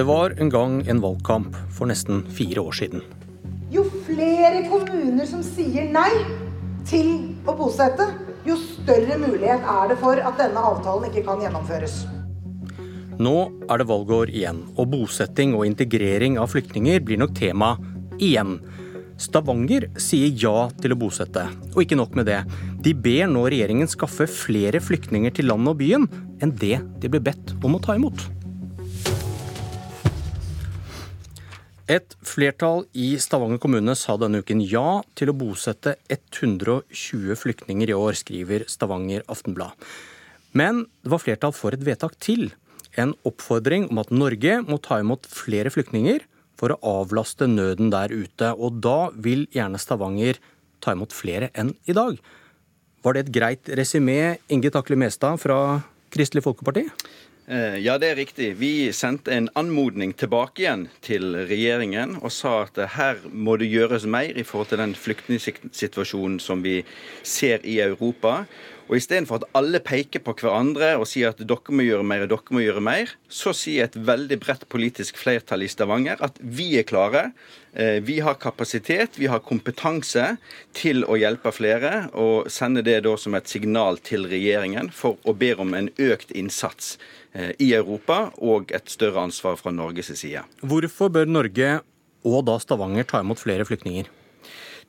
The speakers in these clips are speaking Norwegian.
Det var en gang en valgkamp for nesten fire år siden. Jo flere kommuner som sier nei til å bosette, jo større mulighet er det for at denne avtalen ikke kan gjennomføres. Nå er det valgår igjen, og bosetting og integrering av flyktninger blir nok tema igjen. Stavanger sier ja til å bosette, og ikke nok med det. De ber nå regjeringen skaffe flere flyktninger til landet og byen enn det de ble bedt om å ta imot. Et flertall i Stavanger kommune sa denne uken ja til å bosette 120 flyktninger i år, skriver Stavanger Aftenblad. Men det var flertall for et vedtak til. En oppfordring om at Norge må ta imot flere flyktninger for å avlaste nøden der ute. Og da vil gjerne Stavanger ta imot flere enn i dag. Var det et greit resymé, Inge Takle Mestad fra Kristelig Folkeparti? Eh, ja, det er riktig. Vi sendte en anmodning tilbake igjen til regjeringen og sa at her må det gjøres mer i forhold til den flyktningsituasjonen som vi ser i Europa. Og Istedenfor at alle peker på hverandre og sier at dere må gjøre mer, og dere må gjøre mer, så sier et veldig bredt politisk flertall i Stavanger at vi er klare. Eh, vi har kapasitet, vi har kompetanse til å hjelpe flere, og sende det da som et signal til regjeringen for å be om en økt innsats eh, i Europa og et større ansvar fra Norges side. Hvorfor bør Norge og da Stavanger ta imot flere flyktninger?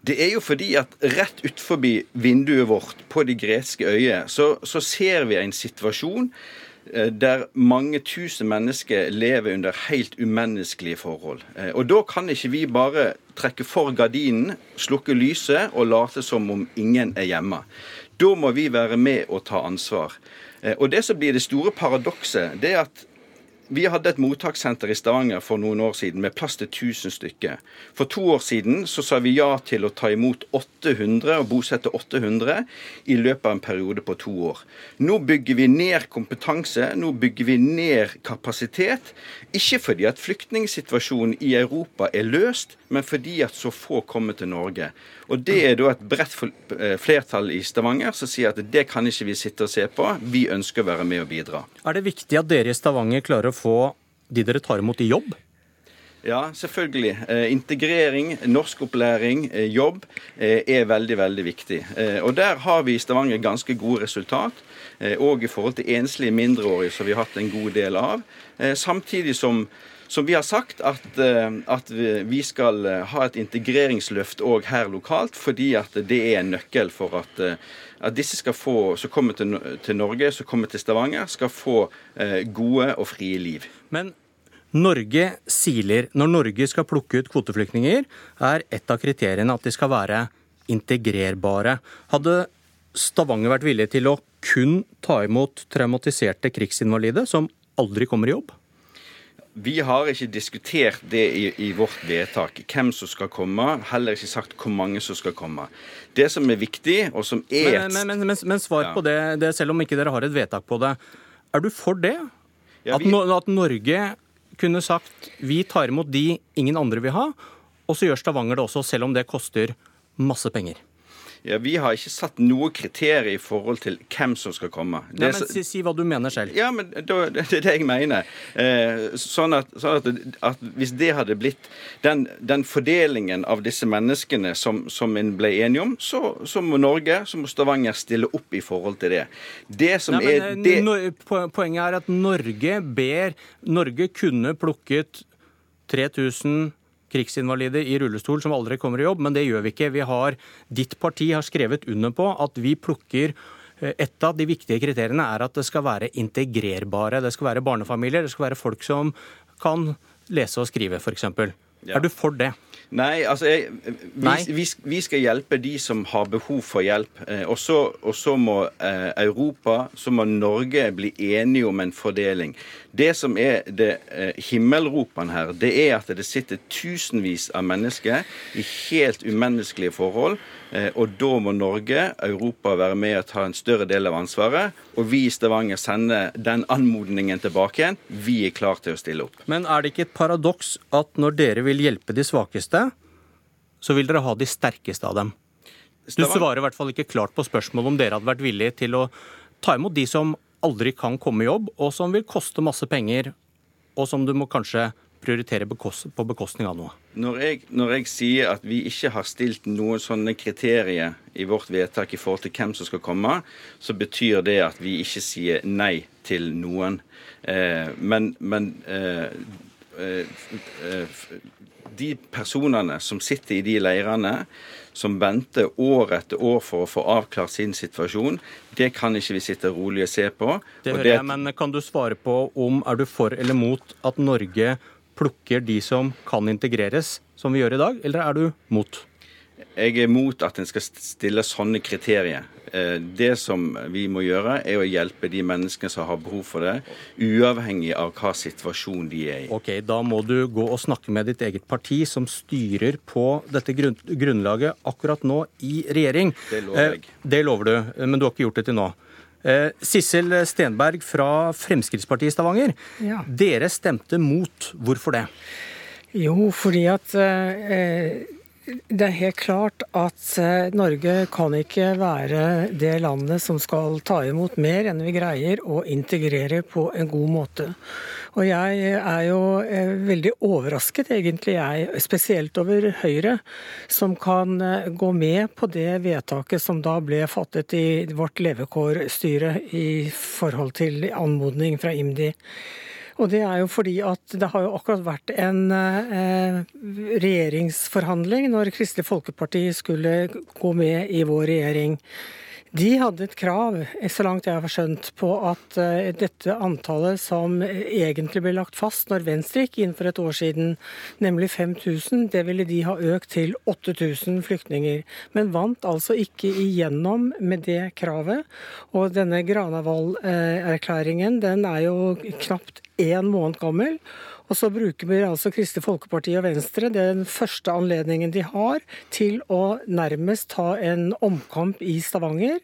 Det er jo fordi at rett utenfor vinduet vårt på de greske øyer, så, så ser vi en situasjon eh, der mange tusen mennesker lever under helt umenneskelige forhold. Eh, og Da kan ikke vi bare trekke for gardinen, slukke lyset og late som om ingen er hjemme. Da må vi være med og ta ansvar. Eh, og Det som blir det store paradokset, det er at vi hadde et mottakssenter i Stavanger for noen år siden med plass til 1000 stykker. For to år siden så sa vi ja til å ta imot 800 og bosette 800 i løpet av en periode på to år. Nå bygger vi ned kompetanse, nå bygger vi ned kapasitet. Ikke fordi at flyktningsituasjonen i Europa er løst, men fordi at så få kommer til Norge. Og Det er da et bredt eh, flertall i Stavanger som sier at det kan ikke vi sitte og se på. Vi ønsker å være med og bidra. Er det viktig at dere i Stavanger klarer å få de dere tar imot, i jobb? Ja, selvfølgelig. Eh, integrering, norskopplæring, eh, jobb eh, er veldig, veldig viktig. Og der har vi i Stavanger ganske gode resultat. Og eh, i forhold til enslige mindreårige, som vi har hatt en god del av. Eh, samtidig som som vi har sagt at, eh, at, vi skal ha et integreringsløft òg her lokalt, fordi at det er en nøkkel for at, at disse få, som kommer til, til, Norge, som kommer til Stavanger, skal få gode og frie liv. Men Norge siler. Når Norge skal plukke ut kvoteflyktninger, er et av kriteriene at de skal være integrerbare. Hadde Stavanger vært villig til å kun ta imot traumatiserte krigsinvalide som aldri kommer i jobb? Vi har ikke diskutert det i, i, vårt vedtak, hvem som skal komme. Heller ikke sagt hvor mange som skal komme. Det som er viktig, og som er Men, men, men, men svar ja. på det, det, selv om ikke dere har et vedtak på det. Er du for det? Ja, vi... at, at, Norge kunne sagt vi tar imot de ingen andre vil ha, og så gjør Stavanger det også, selv om det koster masse penger? Ja, Vi har ikke satt noe kriterier i forhold til hvem som skal komme. Det, Nei, men si, si, hva du mener selv. Ja, men da, Det er det jeg mener. Eh, sånn, at, sånn at, at, Hvis det hadde blitt den, den fordelingen av disse menneskene som, som en ble enige om, så, så, må Norge, så må Stavanger stille opp i forhold til det. Det som Nei, men, er eh, det... No, poenget er at Norge ber Norge kunne plukket 3000 krigsinvalide i rullestol som aldri kommer i jobb, men det gjør vi ikke. Vi har, ditt parti har skrevet under på at vi plukker eh, et av de viktige kriteriene er at det skal være integrerbare. Det skal være barnefamilier, det skal være folk som kan lese og skrive, f.eks. Ja. Er du for det? Nei, altså jeg, vi, vi, vi, skal hjelpe de som har behov for hjelp. Eh, og så må eh, Europa, så må Norge bli enige om en fordeling. Det som er det eh, himmelropene her, det er at det sitter tusenvis av mennesker i helt umenneskelige forhold. Eh, og da må Norge, Europa, være med og ta en større del av ansvaret. Og vi i Stavanger sender den anmodningen tilbake igjen. Vi er klar til å stille opp. Men er det ikke et paradoks at når dere vil hjelpe de svakeste, så vil dere ha de sterkeste av dem? Du svarer i hvert fall ikke klart på spørsmålet om dere hadde vært villige til å ta imot de som aldri kan komme i jobb, og som vil koste masse penger og som du må kanskje prioritere på bekostning av noe? Når jeg, når jeg, sier at vi ikke har stilt noen sånne kriterier i vårt vedtak i forhold til hvem som skal komme, så betyr det at vi ikke sier nei til noen. Eh, men, men eh de personene som sitter i de leirene, som venter år etter år for å få avklart sin situasjon, det kan ikke vi sitte rolig og se på. Det hører det... jeg, men Kan du svare på om er du for eller mot at Norge plukker de som kan integreres, som vi gjør i dag, eller er du mot? Jeg er mot at en skal stille sånne kriterier. Eh, det som vi må gjøre, er å hjelpe de menneskene som har behov for det, uavhengig av hva situasjon de er i. Ok, Da må du gå og snakke med ditt eget parti, som styrer på dette grunnlaget akkurat nå i regjering. Det lover jeg. Eh, det lover du, men du har ikke gjort det til nå. Eh, Sissel Stenberg fra Fremskrittspartiet i Stavanger. Ja. Dere stemte mot. Hvorfor det? Jo, fordi at eh, det er helt klart at eh, Norge kan ikke være det landet som skal ta imot mer enn vi greier å integrere på en god måte. Og jeg er jo eh, veldig overrasket, egentlig jeg, spesielt over Høyre, som kan eh, gå med på det vedtaket som da ble fattet i vårt levekårstyre i forhold til anmodning fra IMDi. Og det er jo fordi at det har jo akkurat vært en eh, regjeringsforhandling når Kristelig Folkeparti skulle gå med i vår regjering. De hadde et krav, så langt jeg har skjønt, på at uh, dette antallet som egentlig ble lagt fast når Venstre gikk inn for et år siden, nemlig 5000, det ville de ha økt til 8000 flyktninger. Men vant altså ikke igjennom med det kravet. Og denne Granavolden-erklæringen, den er jo knapt én måned gammel. Og så bruker vi altså Kristelig Folkeparti og Venstre det er den første anledningen de har til å nærmest ta en omkamp i Stavanger.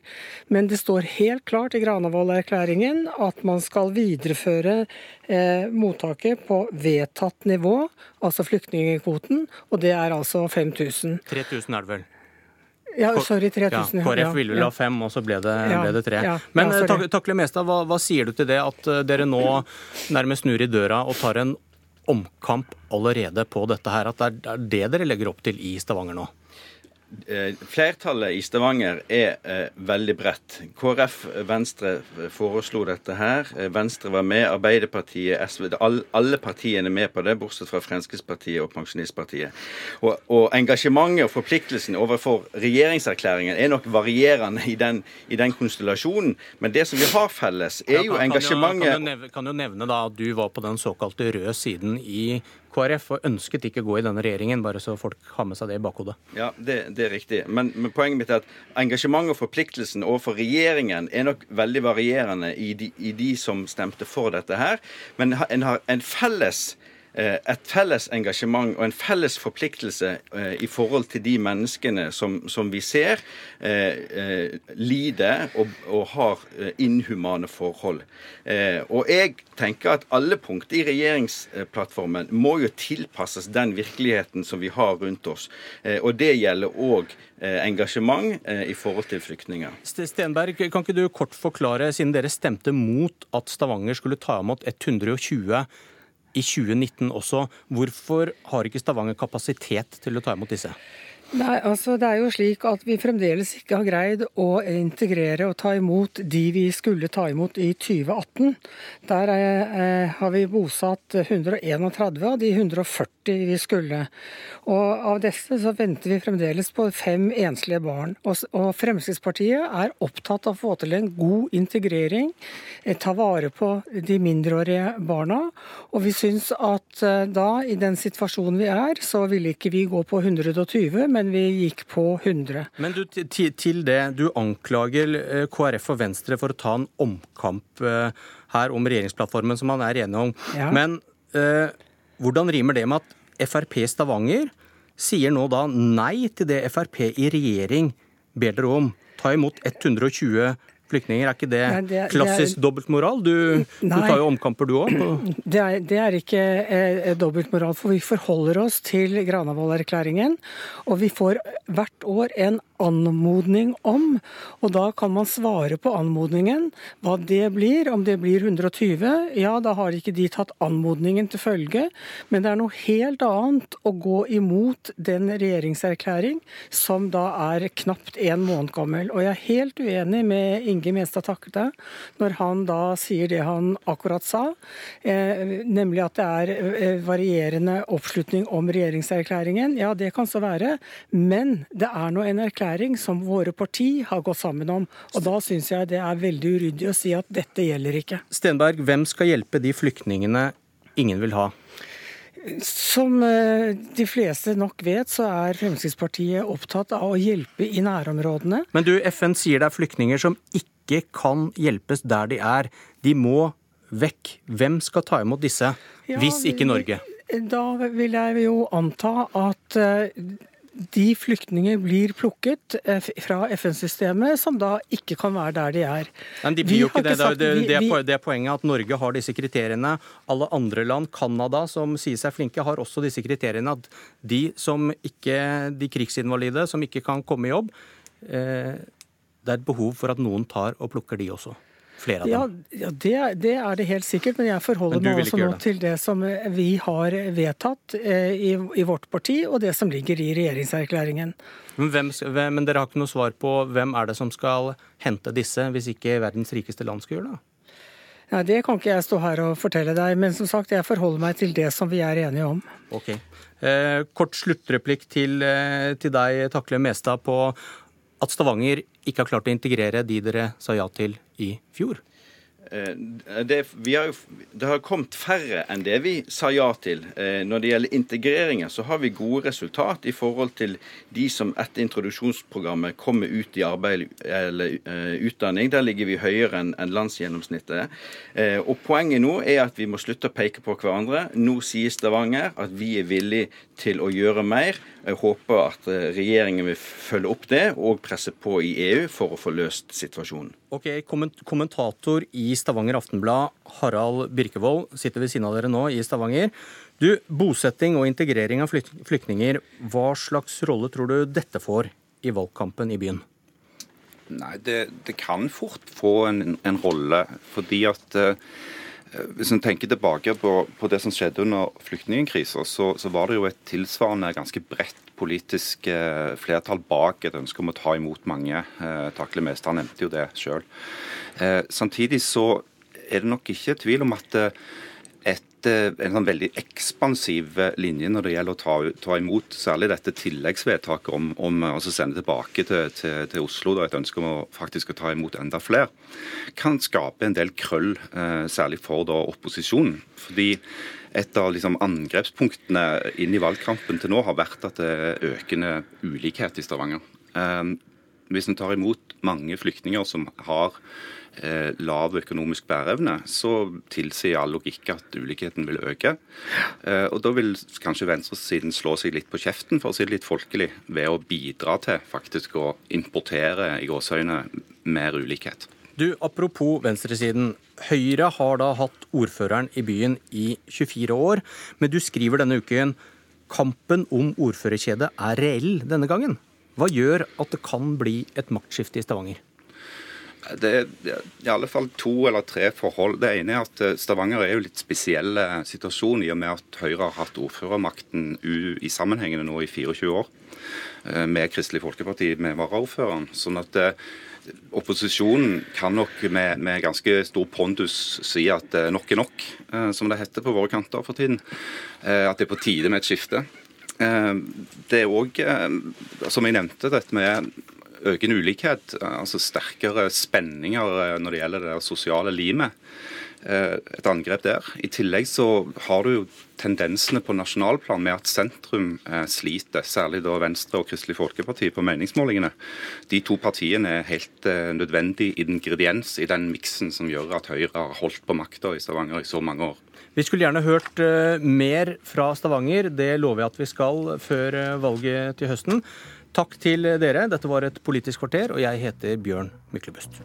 Men det står helt klart i Granavolden-erklæringen at man skal videreføre eh, mottaket på vedtatt nivå, altså flyktningkvoten, og det er altså 5000. 3000 er det vel? Ja, sorry, 3000. Ja, KrF ville vel ha fem, og så ble det, ble det tre. Men ja, tak, Takle Mestad, hva, hva sier du til det at eh, dere nå nærmest snur i døra og tar en omkamp allerede på dette her? At det er det dere legger opp til i Stavanger nå? Eh, flertallet i Stavanger er eh, veldig bredt. KrF, Venstre foreslo dette her. Eh, Venstre var med. Arbeiderpartiet, SV Alle partiene er med på det, bortsett fra Fremskrittspartiet og Pensjonistpartiet. Og, og engasjementet og forpliktelsen overfor regjeringserklæringen er nok varierende i den, i den, konstellasjonen. Men det som vi har felles, er jo engasjementet kan, kan, kan, du nevne da at du var på den såkalte røde siden i KrF ønsket ikke å gå i denne regjeringen, bare så folk har med seg det i bakhodet. Ja, det, det er riktig. Men, men, poenget mitt er at engasjementet og forpliktelsen overfor regjeringen er nok veldig varierende i de, i de som stemte for dette her. Men en har en felles et felles engasjement og en felles forpliktelse eh, i forhold til de menneskene som, som vi ser eh, eh lider og, og, har inhumane forhold. Eh, og jeg tenker at alle punkter i regjeringsplattformen må jo tilpasses den virkeligheten som vi har rundt oss. Eh, og det gjelder òg engasjement i forhold til flyktninger. Stenberg, kan ikke du kort forklare, siden dere stemte mot at Stavanger skulle ta imot 120 i 2019 også. Hvorfor har ikke Stavanger kapasitet til å ta imot disse? Nei, altså Det er jo slik at vi fremdeles ikke har greid å integrere og ta imot de vi skulle ta imot i 2018. Der er, eh, har vi bosatt 131 av de 140 vi skulle. Og Av disse så venter vi fremdeles på fem enslige barn. Og, og Fremskrittspartiet er opptatt av å få til en god integrering, eh, ta vare på de mindreårige barna. Og vi syns at eh, da, i den situasjonen vi er, så ville ikke vi gå på 120 men vi gikk på 100. Men du, til det, du anklager eh, KrF og Venstre for å ta en omkamp eh, her om regjeringsplattformen, som man er enige om. Ja. Men eh, hvordan rimer det med at Frp Stavanger sier nå da nei til det Frp i regjering ber dere om? Ta imot 120 flyktninger. Er ikke det, Nei, det klassisk dobbeltmoral? Du, du, tar jo omkamper, du òg. Det, det, er ikke eh, dobbeltmoral, for vi forholder oss til Granavolden-erklæringen. Og vi får hvert år en anmodning om. Og da kan man svare på anmodningen. Hva det blir, om det blir 120, ja da har ikke de tatt anmodningen til følge. Men det er noe helt annet å gå imot den regjeringserklæring som da er knapt en måned gammel. Og jeg er helt uenig med Inge Mestad Takte når han da sier det han akkurat sa, eh, nemlig at det er eh, varierende oppslutning om regjeringserklæringen. Ja, det kan så være, men det er nå en erklæring erklæring som våre parti har gått sammen om. Og da syns jeg det er veldig uryddig å si at dette gjelder ikke. Stenberg, hvem skal hjelpe de flyktningene ingen vil ha? Som eh, de fleste nok vet, så er Fremskrittspartiet opptatt av å hjelpe i nærområdene. Men du, FN sier det er flyktninger som ikke kan hjelpes der de er. De må vekk. Hvem skal ta imot disse, ja, hvis ikke Norge? Da vil jeg jo anta at eh, de flyktninger blir plukket eh, fra FN-systemet, som da ikke kan være der de er. Men de blir jo ikke det. Sagt, det, det, er, det er poenget at Norge har disse kriteriene. Alle andre land, Canada som sier seg flinke, har også disse kriteriene. At de som ikke, de krigsinvalide som ikke kan komme i jobb, eh, det er et behov for at noen tar og plukker de også. Flere av dem? Ja, det, det, er det helt sikkert. Men jeg forholder men meg også nå til det som vi har vedtatt eh, i, i, vårt parti, og det som ligger i regjeringserklæringen. Men, hvem, hvem, men dere har ikke noe svar på hvem er det som skal hente disse, hvis ikke verdens rikeste land skal gjøre det? Nei, Det kan ikke jeg stå her og fortelle deg, men som sagt, jeg forholder meg til det som vi er enige om. Ok. Eh, kort sluttreplikk til, eh, til deg, Takle Mestad, på at Stavanger ikke har klart å integrere de dere sa ja til i fjor? Eh, det, har jo, det, har kommet færre enn det vi sa ja til. Eh, når det gjelder integreringen, så har vi gode resultat i forhold til de som etter introduksjonsprogrammet kommer ut i arbeid eller uh, utdanning. Der ligger vi høyere enn en landsgjennomsnittet. Og Poenget nå er at vi må slutte å peke på hverandre. Nå sier Stavanger at vi er villige til å gjøre mer. Jeg håper at eh, regjeringen vil følge opp det og presse på i EU for å få løst situasjonen. Ok, Kommentator i Stavanger Aftenblad, Harald Birkevold, sitter ved siden av dere nå i Stavanger. Du, Bosetting og integrering av flyktninger, hva slags rolle tror du dette får i valgkampen i byen? Nei, Det, det kan fort få en, en rolle, fordi at uh, hvis en tenker tilbake på, på, det som skjedde under flyktningkrisa, så, så, var det jo et tilsvarende ganske bredt politisk eh, flertall bak et ønske om å ta imot mange. Eh, Takle Mestad nevnte jo det sjøl. Eh, samtidig så er det nok ikke tvil om at eh, en sånn veldig ekspansiv eh, linje når det gjelder å ta, ta imot særlig dette tilleggsvedtaket om, om å sende tilbake til, til, til Oslo da, et ønske om å faktisk å ta imot enda flere, kan skape en del krøll, eh, særlig for da, opposisjonen. Fordi et av liksom, angrepspunktene inn i valgkampen til nå har vært at det er økende ulikhet i Stavanger. Hvis en tar imot mange flyktninger som har eh, lav økonomisk bæreevne, så tilsier all logikk at ulikheten vil øke. Eh, og Da vil kanskje venstresiden slå seg litt på kjeften, for å si det litt folkelig, ved å bidra til faktisk å importere i gåseøyne mer ulikhet. Du, Apropos venstresiden. Høyre har da hatt ordføreren i byen i 24 år, men du skriver denne uken kampen om ordførerkjedet er reell denne gangen. Hva gjør at det kan bli et maktskifte i Stavanger? Det er i alle fall to eller tre forhold. Det ene er at eh, Stavanger er jo litt spesiell eh, situasjon i og med at Høyre har hatt ordførermakten i sammenhengende nå i 24 år eh, med Kristelig Folkeparti med varaordføreren. Sånn at opposisjonen kan nok med, med, ganske stor pondus si at nok er nok, som det heter på våre kanter for tiden. At det er på tide med et skifte. Det er òg, som jeg nevnte, dette med økende ulikhet, altså sterkere spenninger eh, når det gjelder det sosiale limet. Eh, et angrep der. I tillegg så har du jo tendensene på nasjonalplan med at sentrum eh, sliter, særlig da Venstre og Kristelig Folkeparti på meningsmålingene. De to partiene er helt nødvendig ingrediens i den miksen som gjør at Høyre har holdt på makta i Stavanger i så mange år. Vi skulle gjerne hørt mer fra Stavanger, det lover jeg at vi skal før valget til høsten. Takk til dere. Dette var et Politisk kvarter, og jeg heter Bjørn Myklebust.